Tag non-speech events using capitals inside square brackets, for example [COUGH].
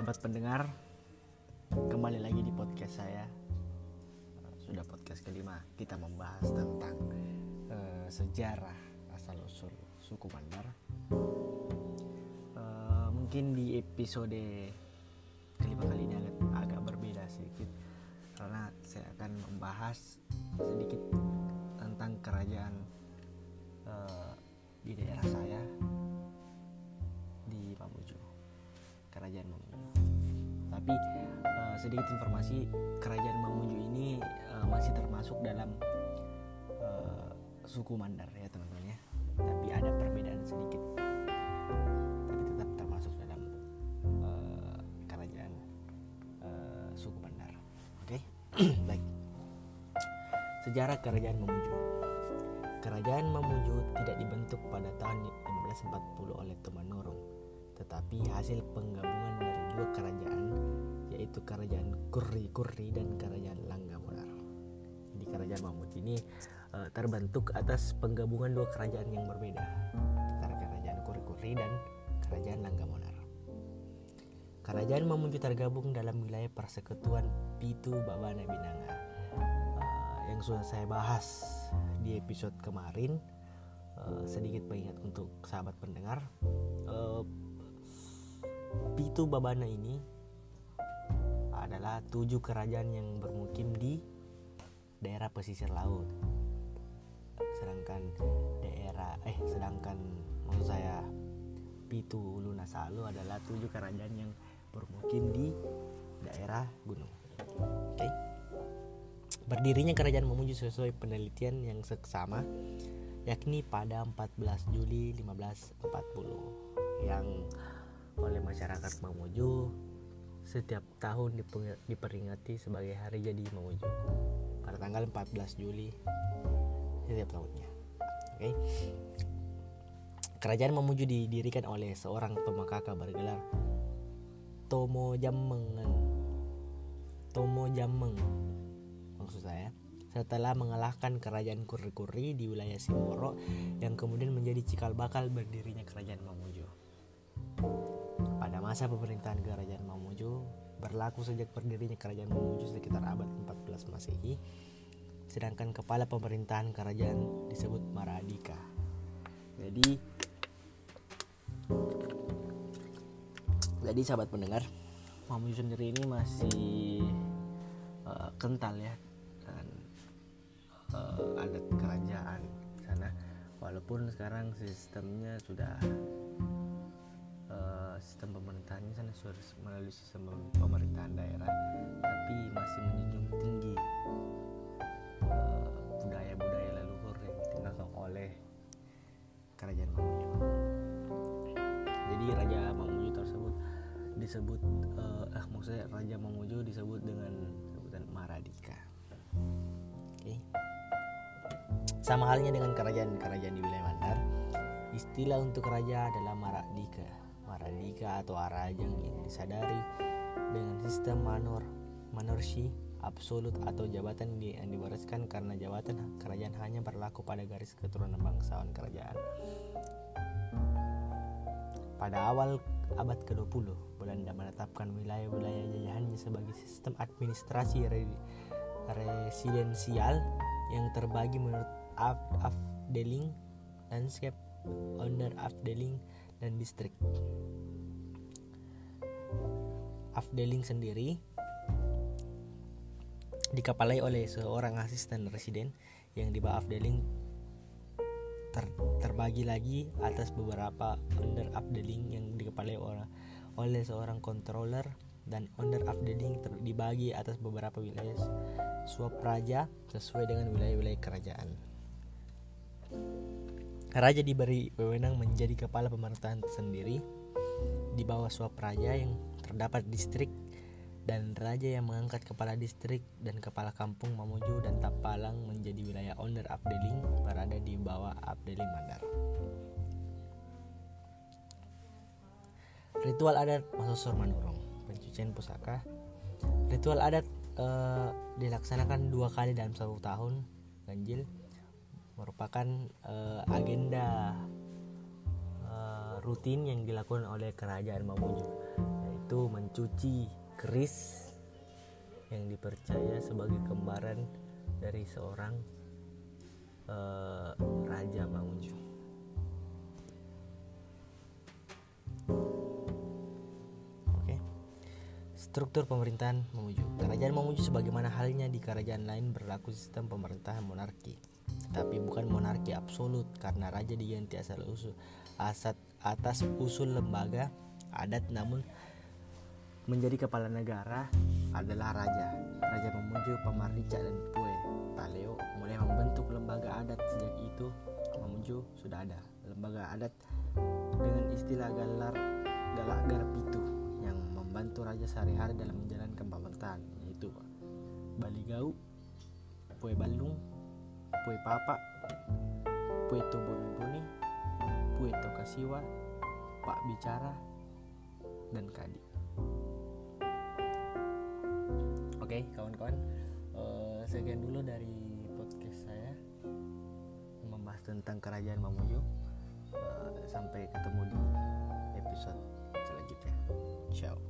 sahabat pendengar, kembali lagi di podcast saya. Sudah podcast kelima, kita membahas tentang uh, sejarah asal usul suku Mandar. Uh, mungkin di episode kelima kali ini agak, agak berbeda sedikit karena saya akan membahas sedikit tentang kerajaan uh, di daerah saya kerajaan. Mamuju tapi uh, sedikit informasi kerajaan Mamuju ini uh, masih termasuk dalam uh, suku Mandar ya teman-teman ya. Tapi ada perbedaan sedikit. Tapi tetap termasuk dalam kerajaan suku Mandar. Oke? [CLEARS THROAT] Baik. Sejarah kerajaan Mamuju. Kerajaan Mamuju tidak dibentuk pada tahun 1540 oleh Tumannurung, tetapi hasil penggabungan dari dua kerajaan yaitu kerajaan Kurri-Kurri dan kerajaan Langgamunar. Jadi kerajaan Mamuju ini uh, terbentuk atas penggabungan dua kerajaan yang berbeda, antara kerajaan Kurri-Kurri dan kerajaan Langgamunar. Kerajaan Mamuju tergabung dalam wilayah persekutuan Pitu Babana Binanga uh, yang sudah saya bahas di episode kemarin uh, sedikit pengingat untuk sahabat pendengar uh, Pitu Babana ini adalah tujuh kerajaan yang bermukim di daerah pesisir laut sedangkan daerah eh sedangkan maksud saya Pitu Lunasalu adalah tujuh kerajaan yang bermukim di daerah gunung oke okay? Berdirinya kerajaan Mamuju sesuai penelitian yang seksama yakni pada 14 Juli 1540 yang oleh masyarakat Mamuju setiap tahun diperingati sebagai hari jadi Mamuju pada tanggal 14 Juli setiap tahunnya. Oke. Okay. Kerajaan Mamuju didirikan oleh seorang pemakaka bergelar Tomo Jammengan Tomo Jammeng maksud saya setelah mengalahkan kerajaan Kuri-Kuri di wilayah Simboro yang kemudian menjadi cikal bakal berdirinya kerajaan Mamuju. Masa pemerintahan kerajaan Mamuju berlaku sejak berdirinya kerajaan Mamuju sekitar abad 14 Masehi, sedangkan kepala pemerintahan kerajaan disebut Maradika. Jadi jadi sahabat pendengar, Mamuju sendiri ini masih uh, kental ya uh, adat kerajaan sana walaupun sekarang sistemnya sudah sistem pemerintahannya sana sudah melalui sistem pemerintahan daerah tapi masih menjunjung tinggi budaya-budaya uh, leluhur yang ditinggalkan oleh kerajaan Mamuju jadi Raja Mamuju tersebut disebut uh, eh maksudnya Raja Mamuju disebut dengan sebutan Maradika oke okay. Sama halnya dengan kerajaan-kerajaan di wilayah Mandar, istilah untuk raja adalah Maradika. Maradika atau Arajang yang disadari dengan sistem manor, manorsi absolut atau jabatan yang diwariskan karena jabatan kerajaan hanya berlaku pada garis keturunan bangsawan kerajaan. Pada awal abad ke-20, Belanda menetapkan wilayah-wilayah jajahannya sebagai sistem administrasi residensial yang terbagi menurut afdeling, landscape, owner afdeling, dan distrik. Afdeling sendiri dikepalai oleh seorang asisten residen yang di bawah afdeling ter terbagi lagi atas beberapa under afdeling yang dikepalai oleh, oleh seorang controller dan owner afdeling dibagi atas beberapa wilayah suap raja sesuai dengan wilayah-wilayah kerajaan. Raja diberi wewenang menjadi kepala pemerintahan sendiri di bawah suap raja yang terdapat distrik dan raja yang mengangkat kepala distrik dan kepala kampung Mamuju dan Tapalang menjadi wilayah owner Abdeling berada di bawah Abdeling Mandar. Ritual adat Masosor Manurung, pencucian pusaka. Ritual adat uh, dilaksanakan dua kali dalam satu tahun, ganjil merupakan uh, agenda rutin yang dilakukan oleh kerajaan Mamuju yaitu mencuci keris yang dipercaya sebagai kembaran dari seorang uh, raja Mamuju. Oke. Struktur pemerintahan Mamuju. Kerajaan Mamuju sebagaimana halnya di kerajaan lain berlaku sistem pemerintahan monarki. Tetapi bukan monarki absolut karena raja diganti asal usul asat atas usul lembaga adat namun menjadi kepala negara adalah raja. Raja Mamuju, Pamarlica dan Pue Taleo mulai membentuk lembaga adat sejak itu Mamuju sudah ada lembaga adat dengan istilah galar galak garpitu yang membantu raja sehari-hari dalam menjalankan pemerintahan yaitu Baligau, Pue Balung, Pue Papa, Pue Toboniboni, Kasiwa, Pak Bicara, dan Kadi. Oke, kawan-kawan, uh, sekian dulu dari podcast saya membahas tentang kerajaan Mamuju. Uh, sampai ketemu di episode selanjutnya. Ciao.